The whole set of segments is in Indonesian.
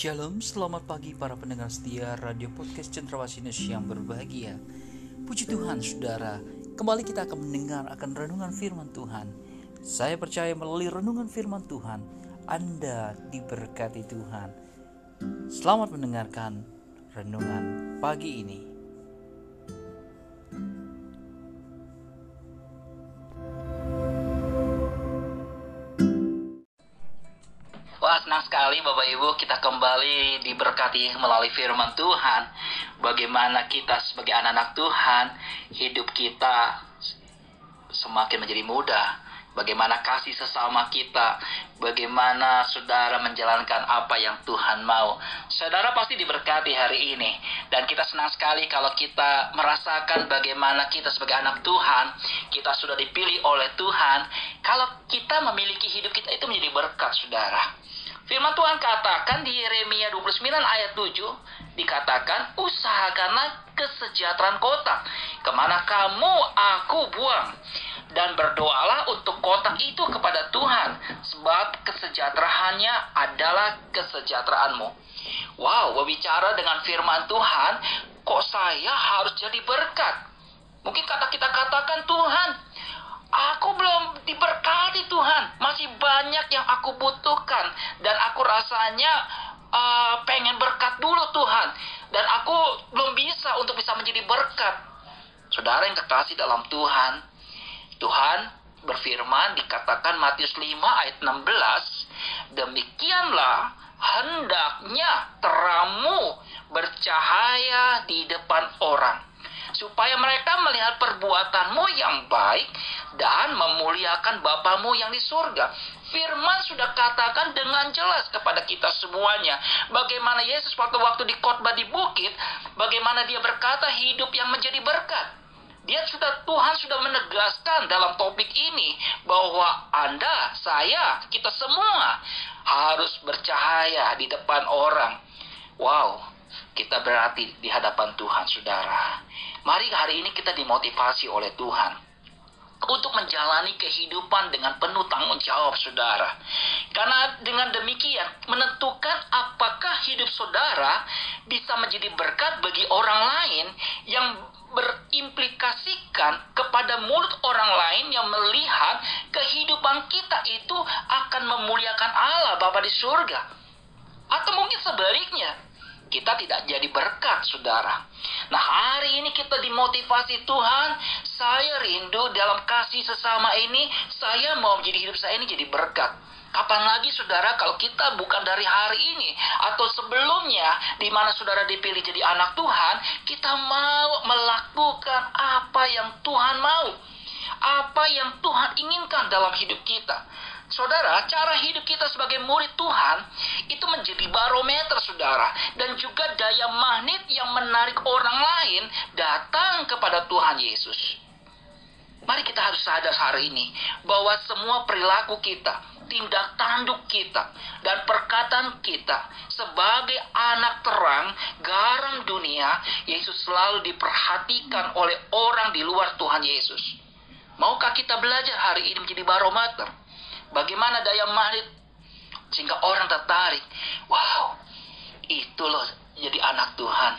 Shalom, selamat pagi para pendengar setia Radio Podcast Cendrawasih yang berbahagia. Puji Tuhan, saudara. Kembali kita akan mendengar akan renungan firman Tuhan. Saya percaya melalui renungan firman Tuhan, Anda diberkati Tuhan. Selamat mendengarkan renungan pagi ini. Sekali Bapak Ibu kita kembali diberkati melalui firman Tuhan. Bagaimana kita sebagai anak-anak Tuhan Hidup kita semakin menjadi mudah. Bagaimana kasih sesama kita Bagaimana saudara menjalankan apa yang Tuhan mau. Saudara pasti diberkati hari ini. Dan kita senang sekali kalau kita merasakan bagaimana kita sebagai anak Tuhan Kita sudah dipilih oleh Tuhan. Kalau kita memiliki hidup kita itu menjadi berkat saudara Firman Tuhan katakan di Yeremia 29 ayat 7 dikatakan usahakanlah kesejahteraan kota ke mana kamu aku buang dan berdoalah untuk kota itu kepada Tuhan sebab kesejahteraannya adalah kesejahteraanmu. Wow, berbicara dengan firman Tuhan, kok saya harus jadi berkat? Mungkin kata kita katakan Tuhan, Aku masih banyak yang aku butuhkan. Dan aku rasanya uh, pengen berkat dulu Tuhan. Dan aku belum bisa untuk bisa menjadi berkat. Saudara yang kekasih dalam Tuhan, Tuhan berfirman dikatakan Matius 5 ayat 16, demikianlah hendaknya teramu bercahaya di depan orang supaya mereka melihat perbuatanmu yang baik dan memuliakan Bapamu yang di surga. Firman sudah katakan dengan jelas kepada kita semuanya. Bagaimana Yesus waktu-waktu di khotbah di bukit, bagaimana dia berkata hidup yang menjadi berkat. Dia sudah Tuhan sudah menegaskan dalam topik ini bahwa Anda, saya, kita semua harus bercahaya di depan orang. Wow, kita berarti di hadapan Tuhan, saudara. Mari hari ini kita dimotivasi oleh Tuhan untuk menjalani kehidupan dengan penuh tanggung jawab saudara. Karena dengan demikian menentukan apakah hidup saudara bisa menjadi berkat bagi orang lain yang berimplikasikan kepada mulut orang lain yang melihat kehidupan kita itu akan memuliakan Allah Bapa di surga. Atau mungkin sebaliknya, kita tidak jadi berkat, saudara. Nah, hari ini kita dimotivasi Tuhan, saya rindu dalam kasih sesama ini, saya mau menjadi hidup saya ini jadi berkat. Kapan lagi saudara kalau kita bukan dari hari ini atau sebelumnya di mana saudara dipilih jadi anak Tuhan, kita mau melakukan apa yang Tuhan mau. Apa yang Tuhan inginkan dalam hidup kita. Saudara, cara hidup kita sebagai murid Tuhan itu menjadi barometer saudara dan juga daya magnet yang menarik orang lain datang kepada Tuhan Yesus. Mari kita harus sadar hari ini bahwa semua perilaku kita, tindak tanduk kita, dan perkataan kita sebagai anak terang, garam dunia, Yesus selalu diperhatikan oleh orang di luar Tuhan Yesus. Maukah kita belajar hari ini menjadi barometer? Bagaimana daya magnet sehingga orang tertarik. Wow, itu loh jadi anak Tuhan.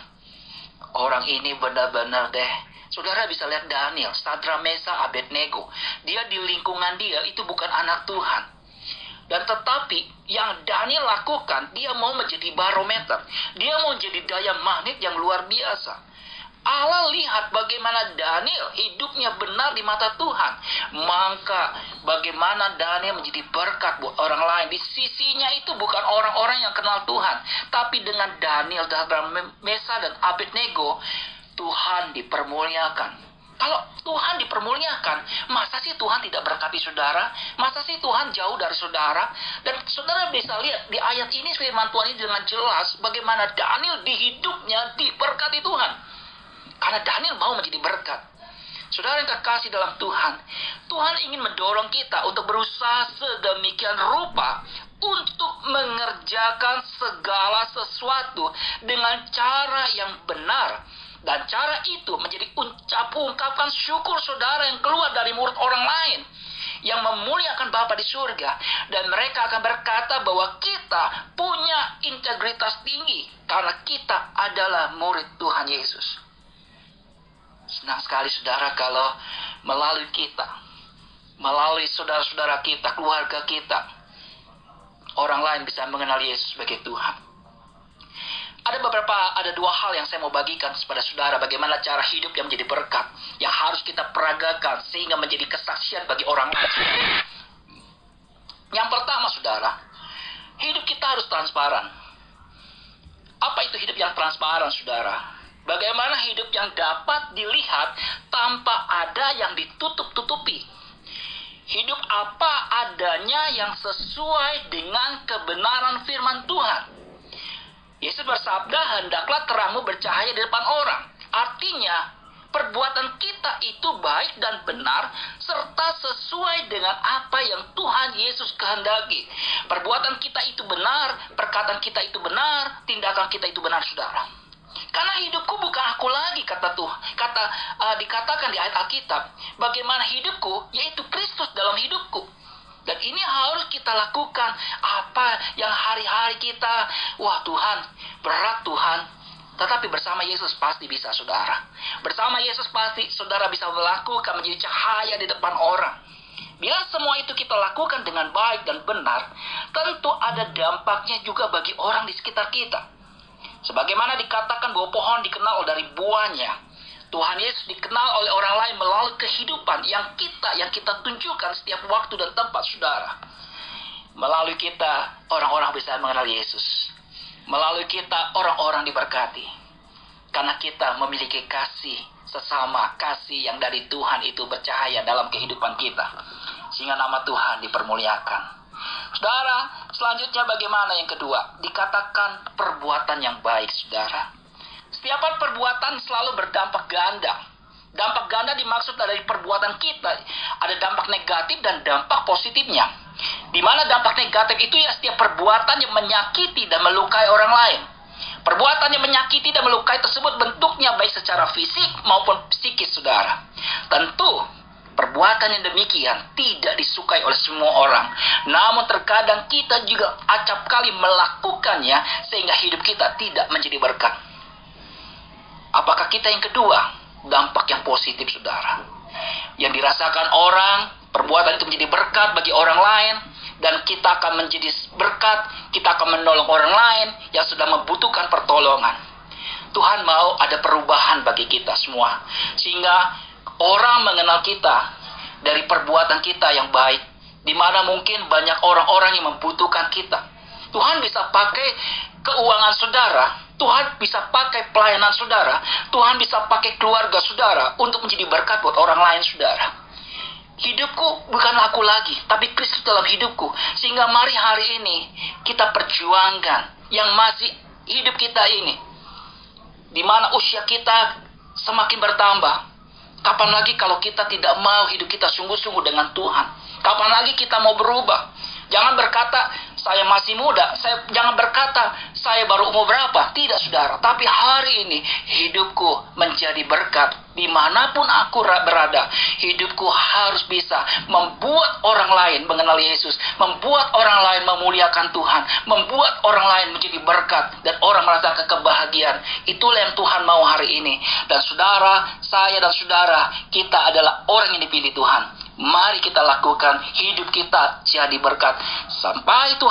Orang ini benar-benar deh. Saudara bisa lihat Daniel, Sadra Mesa, Abednego. Dia di lingkungan dia itu bukan anak Tuhan. Dan tetapi yang Daniel lakukan, dia mau menjadi barometer. Dia mau menjadi daya magnet yang luar biasa. Allah lihat bagaimana Daniel hidupnya benar di mata Tuhan. Maka bagaimana Daniel menjadi berkat buat orang lain. Di sisinya itu bukan orang-orang yang kenal Tuhan. Tapi dengan Daniel, dalam Mesa dan Abednego, Tuhan dipermuliakan. Kalau Tuhan dipermuliakan, masa sih Tuhan tidak berkati saudara? Masa sih Tuhan jauh dari saudara? Dan saudara bisa lihat di ayat ini firman Tuhan ini dengan jelas bagaimana Daniel di hidupnya diberkati Tuhan. Karena Daniel mau menjadi berkat. Saudara yang kekasih dalam Tuhan, Tuhan ingin mendorong kita untuk berusaha sedemikian rupa untuk mengerjakan segala sesuatu dengan cara yang benar. Dan cara itu menjadi ucap ungkapan syukur saudara yang keluar dari mulut orang lain. yang memuliakan Bapa di surga dan mereka akan berkata bahwa kita punya integritas tinggi karena kita adalah murid Tuhan Yesus. Senang sekali saudara kalau melalui kita, melalui saudara-saudara kita, keluarga kita, orang lain bisa mengenal Yesus sebagai Tuhan. Ada beberapa, ada dua hal yang saya mau bagikan kepada saudara bagaimana cara hidup yang menjadi berkat yang harus kita peragakan sehingga menjadi kesaksian bagi orang lain. Yang pertama, saudara, hidup kita harus transparan. Apa itu hidup yang transparan, saudara? Bagaimana hidup yang dapat dilihat tanpa ada yang ditutup-tutupi? Hidup apa adanya yang sesuai dengan kebenaran firman Tuhan. Yesus bersabda, hendaklah terangmu bercahaya di depan orang. Artinya, perbuatan kita itu baik dan benar serta sesuai dengan apa yang Tuhan Yesus kehendaki. Perbuatan kita itu benar, perkataan kita itu benar, tindakan kita itu benar, Saudara. Karena hidupku bukan aku lagi kata Tuhan. Kata uh, dikatakan di ayat Alkitab, bagaimana hidupku yaitu Kristus dalam hidupku. Dan ini harus kita lakukan apa yang hari-hari kita, wah Tuhan, berat Tuhan. Tetapi bersama Yesus pasti bisa saudara. Bersama Yesus pasti saudara bisa melakukan menjadi cahaya di depan orang. Bila semua itu kita lakukan dengan baik dan benar, tentu ada dampaknya juga bagi orang di sekitar kita. Sebagaimana dikatakan bahwa pohon dikenal dari buahnya. Tuhan Yesus dikenal oleh orang lain melalui kehidupan yang kita yang kita tunjukkan setiap waktu dan tempat saudara. Melalui kita orang-orang bisa mengenal Yesus. Melalui kita orang-orang diberkati. Karena kita memiliki kasih sesama, kasih yang dari Tuhan itu bercahaya dalam kehidupan kita. Sehingga nama Tuhan dipermuliakan. Saudara, selanjutnya bagaimana yang kedua? Dikatakan perbuatan yang baik, saudara. Setiap perbuatan selalu berdampak ganda. Dampak ganda dimaksud dari perbuatan kita. Ada dampak negatif dan dampak positifnya. Di mana dampak negatif itu ya setiap perbuatan yang menyakiti dan melukai orang lain. Perbuatan yang menyakiti dan melukai tersebut bentuknya baik secara fisik maupun psikis saudara. Tentu perbuatan yang demikian tidak disukai oleh semua orang. Namun terkadang kita juga acap kali melakukannya sehingga hidup kita tidak menjadi berkat. Apakah kita yang kedua? Dampak yang positif, saudara. Yang dirasakan orang, perbuatan itu menjadi berkat bagi orang lain, dan kita akan menjadi berkat, kita akan menolong orang lain yang sudah membutuhkan pertolongan. Tuhan mau ada perubahan bagi kita semua. Sehingga orang mengenal kita dari perbuatan kita yang baik. Di mana mungkin banyak orang-orang yang membutuhkan kita. Tuhan bisa pakai keuangan saudara Tuhan bisa pakai pelayanan saudara, Tuhan bisa pakai keluarga saudara untuk menjadi berkat buat orang lain saudara. Hidupku bukan aku lagi, tapi Kristus dalam hidupku. Sehingga mari hari ini kita perjuangkan yang masih hidup kita ini. Di mana usia kita semakin bertambah. Kapan lagi kalau kita tidak mau hidup kita sungguh-sungguh dengan Tuhan? Kapan lagi kita mau berubah? Jangan berkata, saya masih muda. Saya Jangan berkata, saya baru umur berapa. Tidak, saudara. Tapi hari ini, hidupku menjadi berkat. Di mana pun aku berada, hidupku harus bisa membuat orang lain mengenal Yesus. Membuat orang lain memuliakan Tuhan. Membuat orang lain menjadi berkat. Dan orang merasakan kebahagiaan. Itulah yang Tuhan mau hari ini. Dan saudara, saya dan saudara, kita adalah orang yang dipilih Tuhan Mari kita lakukan hidup kita jadi berkat. Sampai Tuhan